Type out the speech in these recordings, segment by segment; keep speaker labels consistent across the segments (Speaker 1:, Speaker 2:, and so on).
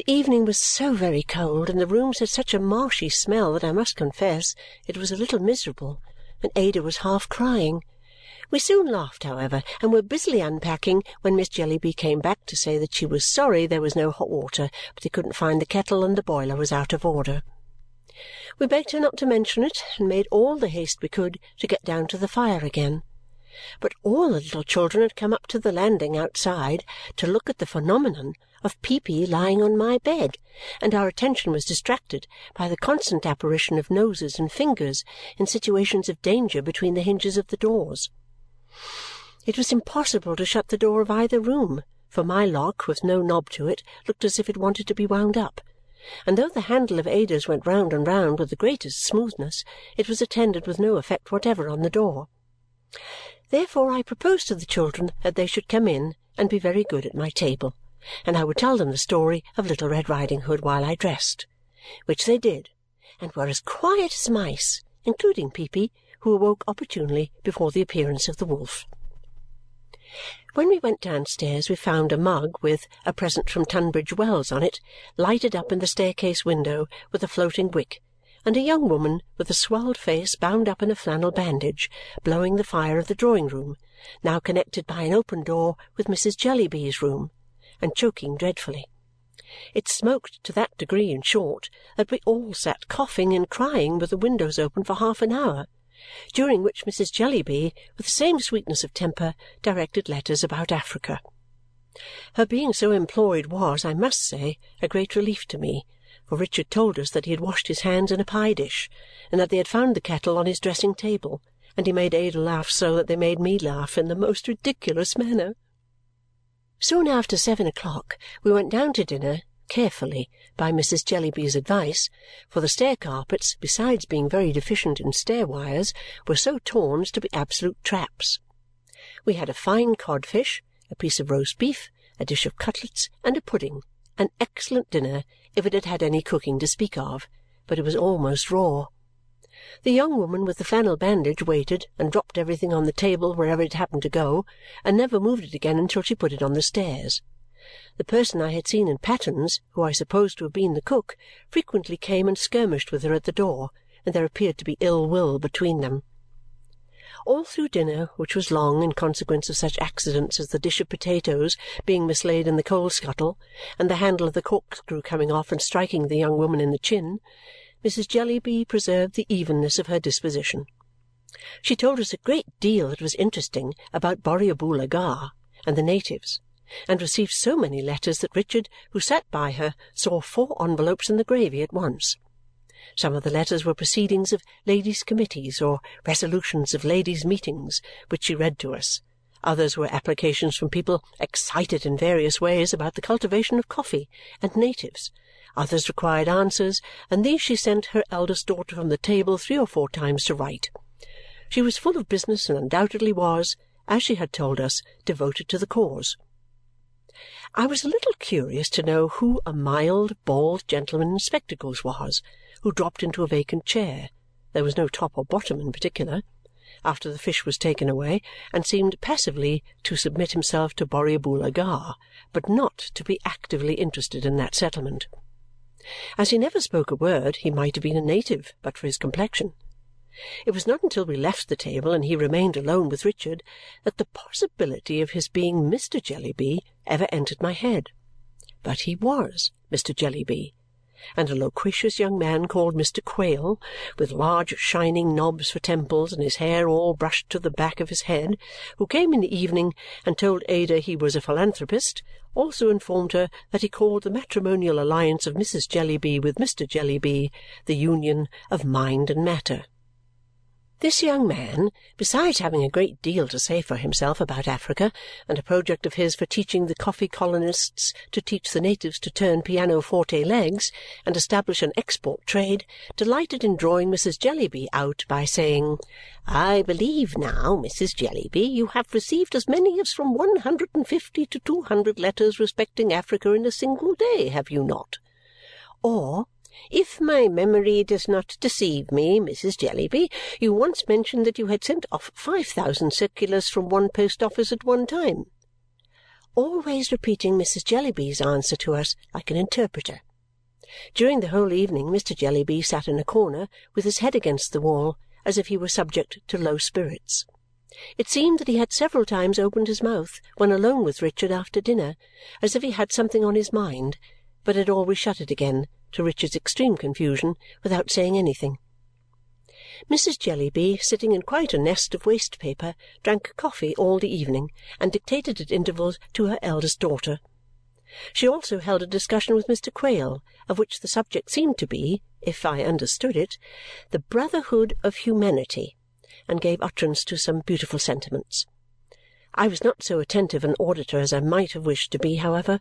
Speaker 1: The evening was so very cold and the rooms had such a marshy smell that I must confess it was a little miserable, and Ada was half crying. We soon laughed, however, and were busily unpacking when Miss Jellyby came back to say that she was sorry there was no hot water, but they couldn't find the kettle and the boiler was out of order. We begged her not to mention it and made all the haste we could to get down to the fire again. But all the little children had come up to the landing outside to look at the phenomenon of Peepy lying on my bed, and our attention was distracted by the constant apparition of noses and fingers in situations of danger between the hinges of the doors. It was impossible to shut the door of either room, for my lock, with no knob to it, looked as if it wanted to be wound up, and though the handle of Ada's went round and round with the greatest smoothness, it was attended with no effect whatever on the door. Therefore I proposed to the children that they should come in and be very good at my table, and I would tell them the story of Little Red Riding Hood while I dressed. Which they did, and were as quiet as mice, including Peepy, who awoke opportunely before the appearance of the wolf. When we went downstairs, we found a mug with "A present from Tunbridge Wells" on it lighted up in the staircase window with a floating wick and a young woman with a swelled face bound up in a flannel bandage blowing the fire of the drawing-room, now connected by an open door with Mrs. Jellyby's room, and choking dreadfully. It smoked to that degree, in short, that we all sat coughing and crying with the windows open for half an hour, during which Mrs. Jellyby, with the same sweetness of temper, directed letters about Africa. Her being so employed was, I must say, a great relief to me for Richard told us that he had washed his hands in a pie-dish and that they had found the kettle on his dressing-table, and he made Ada laugh so that they made me laugh in the most ridiculous manner. Soon after seven o'clock we went down to dinner, carefully, by Mrs. Jellyby's advice, for the stair-carpets, besides being very deficient in stair-wires, were so torn as to be absolute traps. We had a fine codfish, a piece of roast beef, a dish of cutlets, and a pudding, an excellent dinner if it had had any cooking to speak of, but it was almost raw. The young woman with the flannel bandage waited and dropped everything on the table wherever it happened to go and never moved it again until she put it on the stairs. The person I had seen in pattens, who I supposed to have been the cook, frequently came and skirmished with her at the door, and there appeared to be ill will between them. All through dinner, which was long in consequence of such accidents as the dish of potatoes being mislaid in the coal-scuttle and the handle of the corkscrew coming off and striking the young woman in the chin, Mrs. Jellyby preserved the evenness of her disposition. She told us a great deal that was interesting about Borrioboola Gha and the natives and received so many letters that Richard, who sat by her, saw four envelopes in the gravy at once. Some of the letters were proceedings of ladies' committees or resolutions of ladies' meetings, which she read to us. Others were applications from people excited in various ways about the cultivation of coffee and natives. Others required answers, and these she sent her eldest daughter from the table three or four times to write. She was full of business and undoubtedly was, as she had told us, devoted to the cause. I was a little curious to know who a mild, bald gentleman in spectacles was who dropped into a vacant chair there was no top or bottom in particular after the fish was taken away and seemed passively to submit himself to Borrioboola Gha, but not to be actively interested in that settlement. As he never spoke a word, he might have been a native but for his complexion. It was not until we left the table and he remained alone with Richard that the possibility of his being Mr. Jellyby ever entered my head. But he was Mr. Jellyby, and a loquacious young man called Mr. Quale, with large shining knobs for temples and his hair all brushed to the back of his head, who came in the evening and told Ada he was a philanthropist, also informed her that he called the matrimonial alliance of Mrs. Jellyby with Mr. Jellyby the union of mind and matter. This young man, besides having a great deal to say for himself about Africa and a project of his for teaching the coffee colonists to teach the natives to turn pianoforte legs and establish an export trade, delighted in drawing Mrs. Jellyby out by saying, "I believe now, Mrs. Jellyby, you have received as many as from one hundred and fifty to two hundred letters respecting Africa in a single day, have you not?" Or if my memory does not deceive me, Mrs. Jellyby, you once mentioned that you had sent off five thousand circulars from one post-office at one time. always repeating Mrs. Jellyby's answer to us like an interpreter. During the whole evening Mr. Jellyby sat in a corner with his head against the wall as if he were subject to low spirits. It seemed that he had several times opened his mouth when alone with Richard after dinner, as if he had something on his mind, but had always shut it again, to Richard's extreme confusion, without saying anything. Mrs. Jellyby, sitting in quite a nest of waste paper, drank coffee all the evening and dictated at intervals to her eldest daughter. She also held a discussion with Mr. Quale, of which the subject seemed to be, if I understood it, the brotherhood of humanity, and gave utterance to some beautiful sentiments. I was not so attentive an auditor as I might have wished to be, however,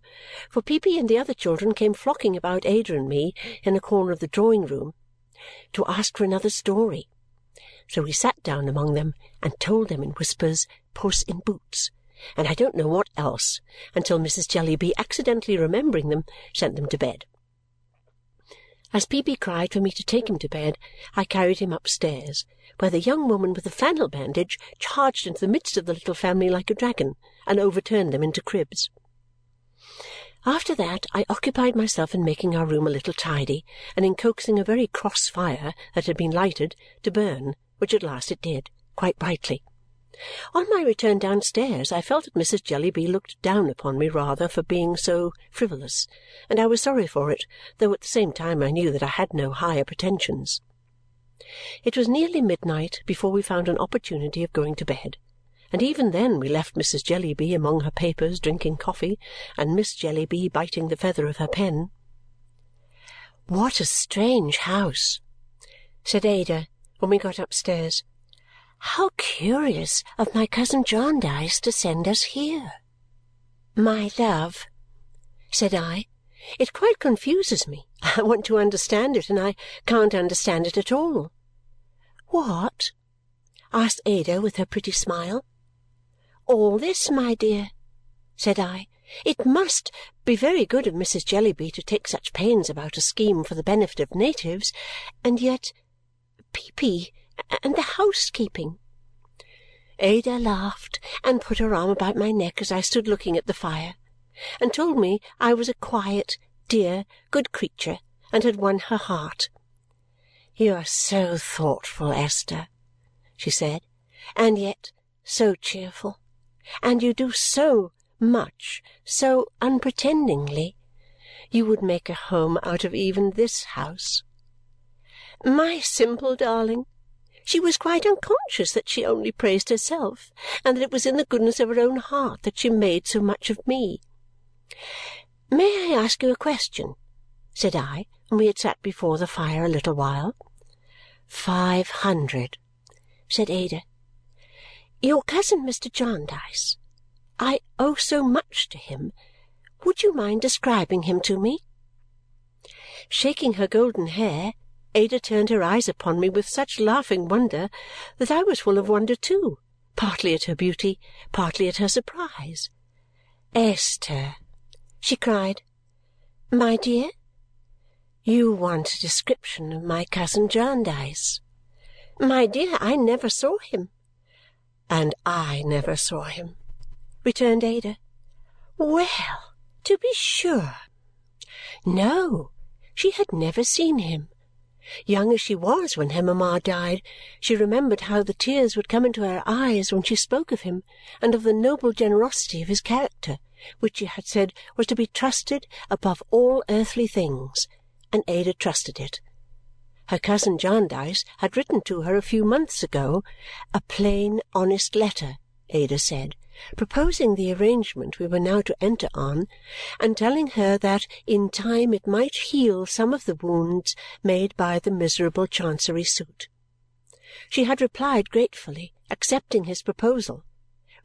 Speaker 1: for Peepy and the other children came flocking about Ada and me in a corner of the drawing-room to ask for another story. So we sat down among them and told them in whispers Puss in Boots, and I don't know what else, until Mrs. Jellyby, accidentally remembering them, sent them to bed. As Peepy cried for me to take him to bed, I carried him upstairs, where the young woman with the flannel bandage charged into the midst of the little family like a dragon and overturned them into cribs. After that I occupied myself in making our room a little tidy and in coaxing a very cross fire that had been lighted to burn, which at last it did, quite brightly. On my return downstairs I felt that Mrs. Jellyby looked down upon me rather for being so frivolous, and I was sorry for it, though at the same time I knew that I had no higher pretensions. It was nearly midnight before we found an opportunity of going to bed and even then we left Mrs. Jellyby among her papers drinking coffee and Miss Jellyby biting the feather of her pen. "What a strange house!" said Ada when we got upstairs. "How curious of my cousin Jarndyce to send us here!" "My love," said I, "it quite confuses me. I want to understand it, and I can't understand it at all." "What?" asked Ada with her pretty smile all this, my dear," said I. "It must be very good of Mrs. Jellyby to take such pains about a scheme for the benefit of natives, and yet Peepy and the housekeeping!" Ada laughed and put her arm about my neck as I stood looking at the fire, and told me I was a quiet, dear, good creature and had won her heart. "You are so thoughtful, Esther," she said, "and yet so cheerful and you do so much so unpretendingly. You would make a home out of even this house. My simple darling! She was quite unconscious that she only praised herself and that it was in the goodness of her own heart that she made so much of me. "May I ask you a question?" said I when we had sat before the fire a little while. "Five hundred," said Ada. Your cousin Mr. Jarndyce. I owe so much to him. Would you mind describing him to me?" Shaking her golden hair, Ada turned her eyes upon me with such laughing wonder that I was full of wonder too, partly at her beauty, partly at her surprise. "Esther!" she cried. "My dear?" "You want a description of my cousin Jarndyce." "My dear, I never saw him. "And I never saw him," returned Ada. Well, to be sure! No, she had never seen him. Young as she was when her mamma died, she remembered how the tears would come into her eyes when she spoke of him and of the noble generosity of his character, which she had said was to be trusted above all earthly things, and Ada trusted it. Her cousin Jarndyce had written to her a few months ago a plain, honest letter, Ada said, proposing the arrangement we were now to enter on and telling her that in time it might heal some of the wounds made by the miserable Chancery suit. She had replied gratefully, accepting his proposal.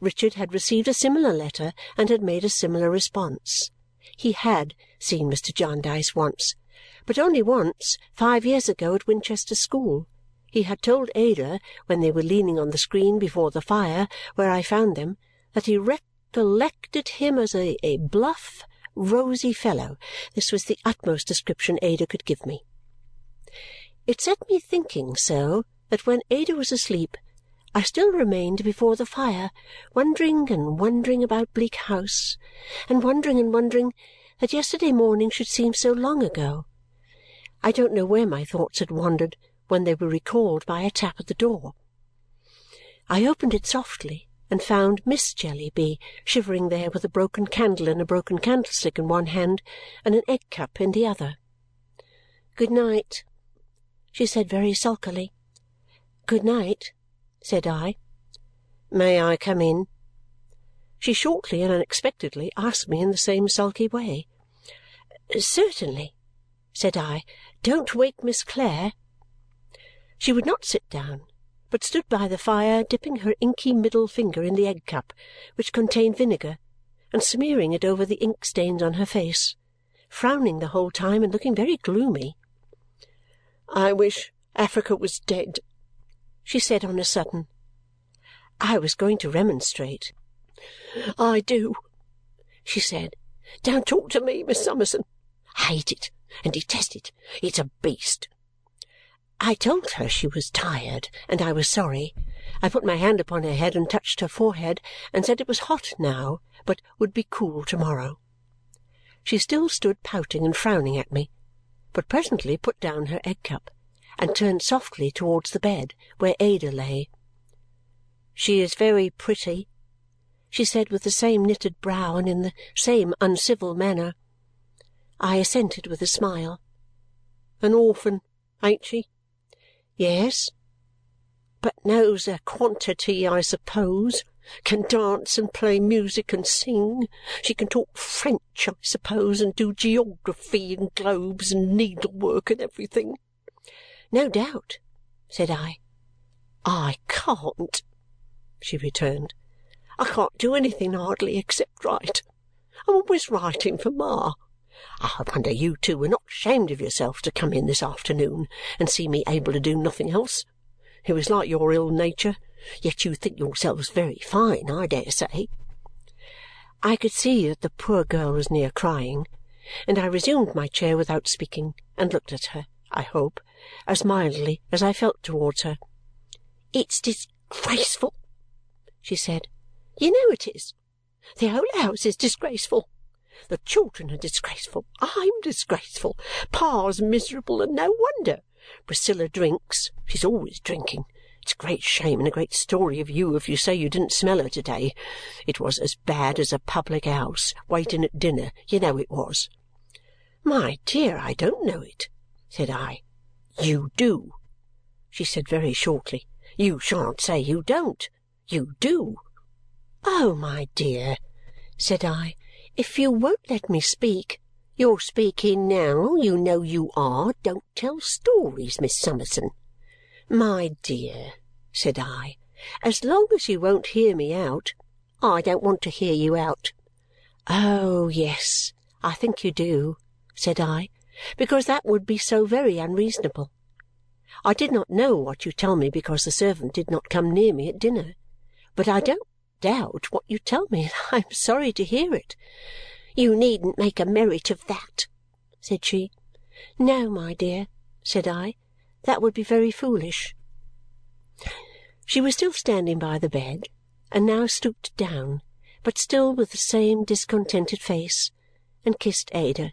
Speaker 1: Richard had received a similar letter and had made a similar response. He had seen Mr. Jarndyce once but only once, five years ago, at Winchester School. He had told Ada, when they were leaning on the screen before the fire where I found them, that he recollected him as a, a bluff, rosy fellow. This was the utmost description Ada could give me. It set me thinking so that when Ada was asleep, I still remained before the fire, wondering and wondering about Bleak House, and wondering and wondering that yesterday morning should seem so long ago. I don't know where my thoughts had wandered when they were recalled by a tap at the door. I opened it softly and found Miss Jellyby shivering there with a broken candle in a broken candlestick in one hand and an egg cup in the other. "Good night," she said very sulkily. "Good night," said I. "May I come in?" She shortly and unexpectedly asked me in the same sulky way. "Certainly," said I. "Don't wake Miss Clare." She would not sit down, but stood by the fire dipping her inky middle finger in the egg cup, which contained vinegar, and smearing it over the ink stains on her face, frowning the whole time and looking very gloomy. "I wish Africa was dead!" she said on a sudden. I was going to remonstrate. "I do," she said. "Don't talk to me, Miss Summerson. I hate it and detest it. It's a beast." I told her she was tired, and I was sorry. I put my hand upon her head and touched her forehead and said it was hot now, but would be cool to-morrow. She still stood pouting and frowning at me, but presently put down her egg cup and turned softly towards the bed where Ada lay. "She is very pretty," she said with the same knitted brow and in the same uncivil manner. I assented with a smile. "An orphan, ain't she?" "Yes." "But knows a quantity, I suppose? Can dance and play music and sing? She can talk French, I suppose, and do geography and globes and needlework and everything?" "No doubt," said I. "I can't," she returned. "I can't do anything hardly except write. I'm always writing for Ma. I wonder you two were not ashamed of yourselves to come in this afternoon and see me able to do nothing else. It was like your ill nature, yet you think yourselves very fine, I dare say." I could see that the poor girl was near crying, and I resumed my chair without speaking and looked at her. I hope, as mildly as I felt towards her. "It's disgraceful," she said. "You know it is. The whole house is disgraceful. The children are disgraceful. I'm disgraceful. Pa's miserable, and no wonder. Priscilla drinks. She's always drinking. It's a great shame and a great story of you if you say you didn't smell her to-day. It was as bad as a public house, waiting at dinner. You know it was." "My dear, I don't know it said I. "You do," she said very shortly. "You shan't say you don't. You do." "Oh, my dear," said I, "if you won't let me speak "You're speaking now, you know you are. Don't tell stories, Miss Summerson." "My dear," said I, "as long as you won't hear me out "I don't want to hear you out." "Oh, yes, I think you do," said I because that would be so very unreasonable. I did not know what you tell me because the servant did not come near me at dinner, but I don't doubt what you tell me, and I am sorry to hear it. You needn't make a merit of that, said she. No, my dear, said I. That would be very foolish. She was still standing by the bed, and now stooped down, but still with the same discontented face, and kissed Ada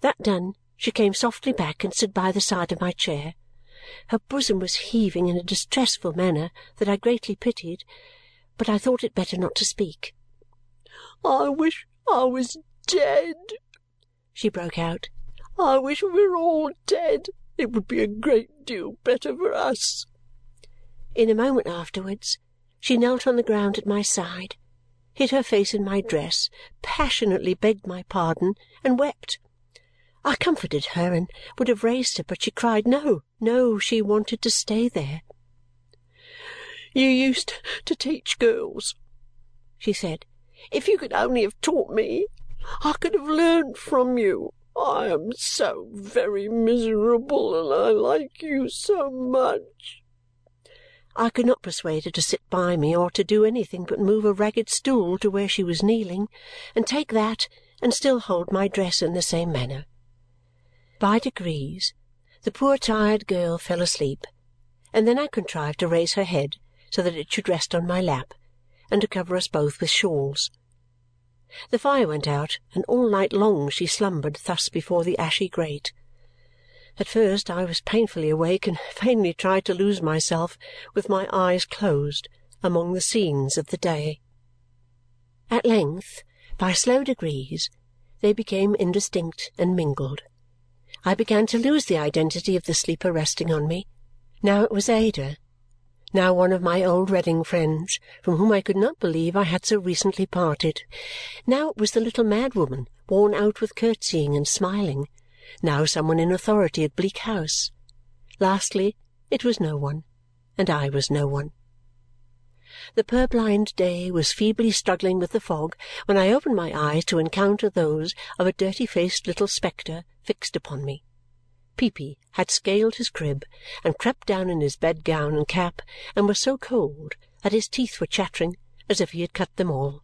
Speaker 1: that done, she came softly back and stood by the side of my chair. Her bosom was heaving in a distressful manner that I greatly pitied, but I thought it better not to speak. "I wish I was dead!" she broke out. "I wish we were all dead. It would be a great deal better for us." In a moment afterwards she knelt on the ground at my side, hid her face in my dress, passionately begged my pardon, and wept. I comforted her and would have raised her, but she cried no, no, she wanted to stay there. "You used to teach girls," she said. "If you could only have taught me, I could have learned from you. I am so very miserable, and I like you so much." I could not persuade her to sit by me or to do anything but move a ragged stool to where she was kneeling, and take that, and still hold my dress in the same manner. By degrees the poor tired girl fell asleep, and then I contrived to raise her head so that it should rest on my lap, and to cover us both with shawls. The fire went out, and all night long she slumbered thus before the ashy grate. At first I was painfully awake and vainly tried to lose myself, with my eyes closed, among the scenes of the day. At length, by slow degrees, they became indistinct and mingled. I began to lose the identity of the sleeper resting on me. Now it was Ada, now one of my old Reading friends, from whom I could not believe I had so recently parted. Now it was the little mad woman, worn out with curtsying and smiling. Now some one in authority at Bleak House. Lastly, it was no one, and I was no one. The purblind day was feebly struggling with the fog when I opened my eyes to encounter those of a dirty-faced little spectre fixed upon me. Peepy had scaled his crib and crept down in his bedgown and cap and was so cold that his teeth were chattering as if he had cut them all.